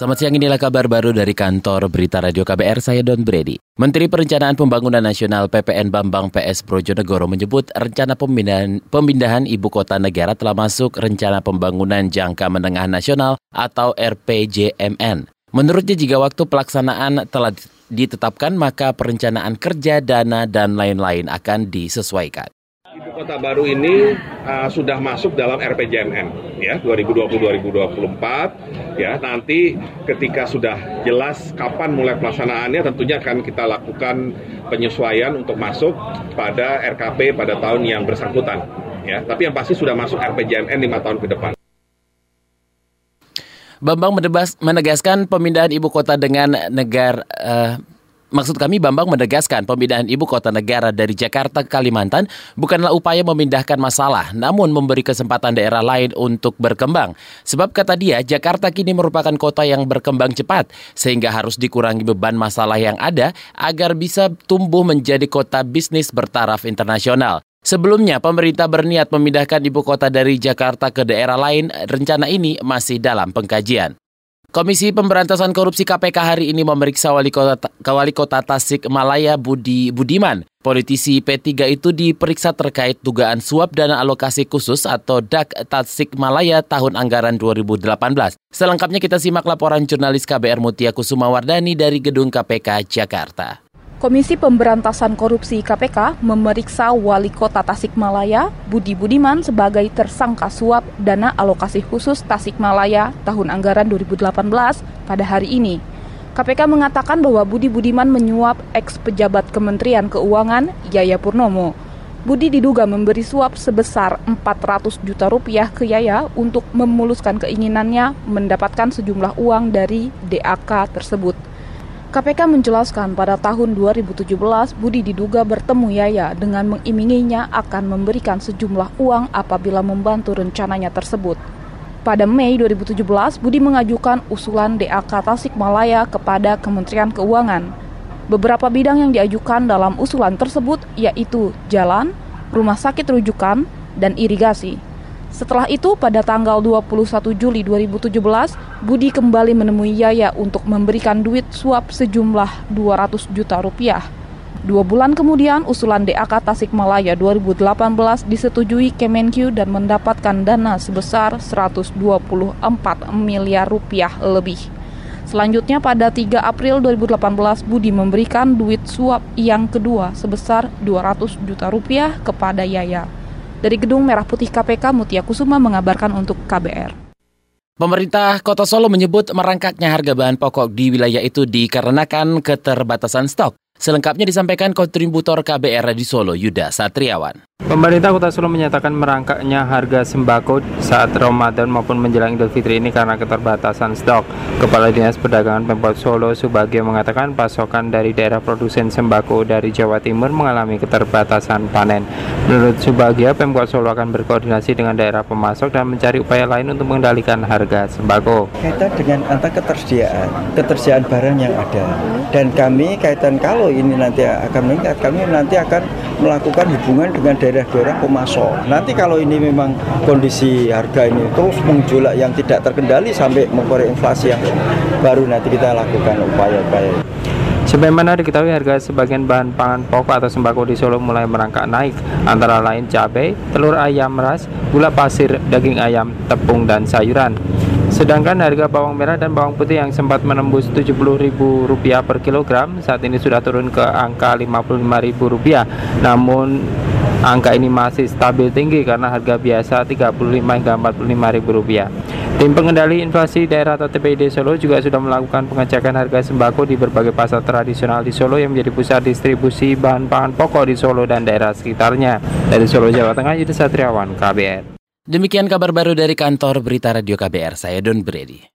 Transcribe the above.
Selamat siang inilah kabar baru dari kantor Berita Radio KBR, saya Don Brady. Menteri Perencanaan Pembangunan Nasional PPN Bambang PS Projonegoro menyebut rencana pemindahan, pemindahan ibu kota negara telah masuk rencana pembangunan jangka menengah nasional atau RPJMN. Menurutnya jika waktu pelaksanaan telah ditetapkan maka perencanaan kerja, dana, dan lain-lain akan disesuaikan. Kota baru ini uh, sudah masuk dalam RPJMN ya 2020-2024 ya nanti ketika sudah jelas kapan mulai pelaksanaannya tentunya akan kita lakukan penyesuaian untuk masuk pada RKP pada tahun yang bersangkutan ya tapi yang pasti sudah masuk RPJMN lima tahun ke depan. Bambang menegaskan pemindahan ibu kota dengan negara uh, Maksud kami Bambang menegaskan pemindahan ibu kota negara dari Jakarta ke Kalimantan bukanlah upaya memindahkan masalah, namun memberi kesempatan daerah lain untuk berkembang. Sebab kata dia, Jakarta kini merupakan kota yang berkembang cepat, sehingga harus dikurangi beban masalah yang ada agar bisa tumbuh menjadi kota bisnis bertaraf internasional. Sebelumnya, pemerintah berniat memindahkan ibu kota dari Jakarta ke daerah lain. Rencana ini masih dalam pengkajian. Komisi Pemberantasan Korupsi KPK hari ini memeriksa wali kota, wali kota Tasik Malaya Budi Budiman. Politisi P3 itu diperiksa terkait dugaan suap dana alokasi khusus atau DAK Tasik Malaya tahun anggaran 2018. Selengkapnya kita simak laporan jurnalis KBR Mutia Kusuma Wardani dari Gedung KPK Jakarta. Komisi Pemberantasan Korupsi KPK memeriksa Wali Kota Tasikmalaya, Budi Budiman sebagai tersangka suap dana alokasi khusus Tasikmalaya tahun anggaran 2018 pada hari ini. KPK mengatakan bahwa Budi Budiman menyuap ex pejabat Kementerian Keuangan Yaya Purnomo. Budi diduga memberi suap sebesar 400 juta rupiah ke Yaya untuk memuluskan keinginannya mendapatkan sejumlah uang dari DAK tersebut. KPK menjelaskan pada tahun 2017 Budi diduga bertemu Yaya dengan mengiminginya akan memberikan sejumlah uang apabila membantu rencananya tersebut. Pada Mei 2017, Budi mengajukan usulan DAK Tasikmalaya kepada Kementerian Keuangan. Beberapa bidang yang diajukan dalam usulan tersebut yaitu jalan, rumah sakit rujukan, dan irigasi. Setelah itu, pada tanggal 21 Juli 2017, Budi kembali menemui Yaya untuk memberikan duit suap sejumlah 200 juta rupiah. Dua bulan kemudian, usulan DAK Tasikmalaya 2018 disetujui Kemenkyu dan mendapatkan dana sebesar 124 miliar rupiah lebih. Selanjutnya pada 3 April 2018 Budi memberikan duit suap yang kedua sebesar 200 juta rupiah kepada Yaya. Dari Gedung Merah Putih KPK, Mutia Kusuma mengabarkan untuk KBR. Pemerintah Kota Solo menyebut merangkaknya harga bahan pokok di wilayah itu dikarenakan keterbatasan stok. Selengkapnya disampaikan kontributor KBR di Solo, Yuda Satriawan. Pemerintah Kota Solo menyatakan merangkaknya harga sembako saat Ramadan maupun menjelang Idul Fitri ini karena keterbatasan stok. Kepala Dinas Perdagangan Pemkot Solo Subagio mengatakan pasokan dari daerah produsen sembako dari Jawa Timur mengalami keterbatasan panen. Menurut Subagio, Pemkot Solo akan berkoordinasi dengan daerah pemasok dan mencari upaya lain untuk mengendalikan harga sembako. Kaitan dengan antara ketersediaan, ketersediaan barang yang ada. Dan kami kaitan kalau ini nanti akan meningkat, kami nanti akan melakukan hubungan dengan daerah-daerah pemasok. Nanti kalau ini memang kondisi harga ini terus menjual yang tidak terkendali sampai mengkorek inflasi yang baru nanti kita lakukan upaya-upaya. Sebagaimana diketahui harga sebagian bahan pangan pokok atau sembako di Solo mulai merangkak naik, antara lain cabai, telur ayam ras, gula pasir, daging ayam, tepung, dan sayuran. Sedangkan harga bawang merah dan bawang putih yang sempat menembus Rp70.000 per kilogram saat ini sudah turun ke angka Rp55.000. Namun angka ini masih stabil tinggi karena harga biasa Rp35 hingga Rp45.000. Tim pengendali inflasi daerah atau TPID Solo juga sudah melakukan pengecekan harga sembako di berbagai pasar tradisional di Solo yang menjadi pusat distribusi bahan pangan pokok di Solo dan daerah sekitarnya. Dari Solo, Jawa Tengah, Yudi Satriawan, KBR. Demikian kabar baru dari kantor Berita Radio KBR, saya Don Brady.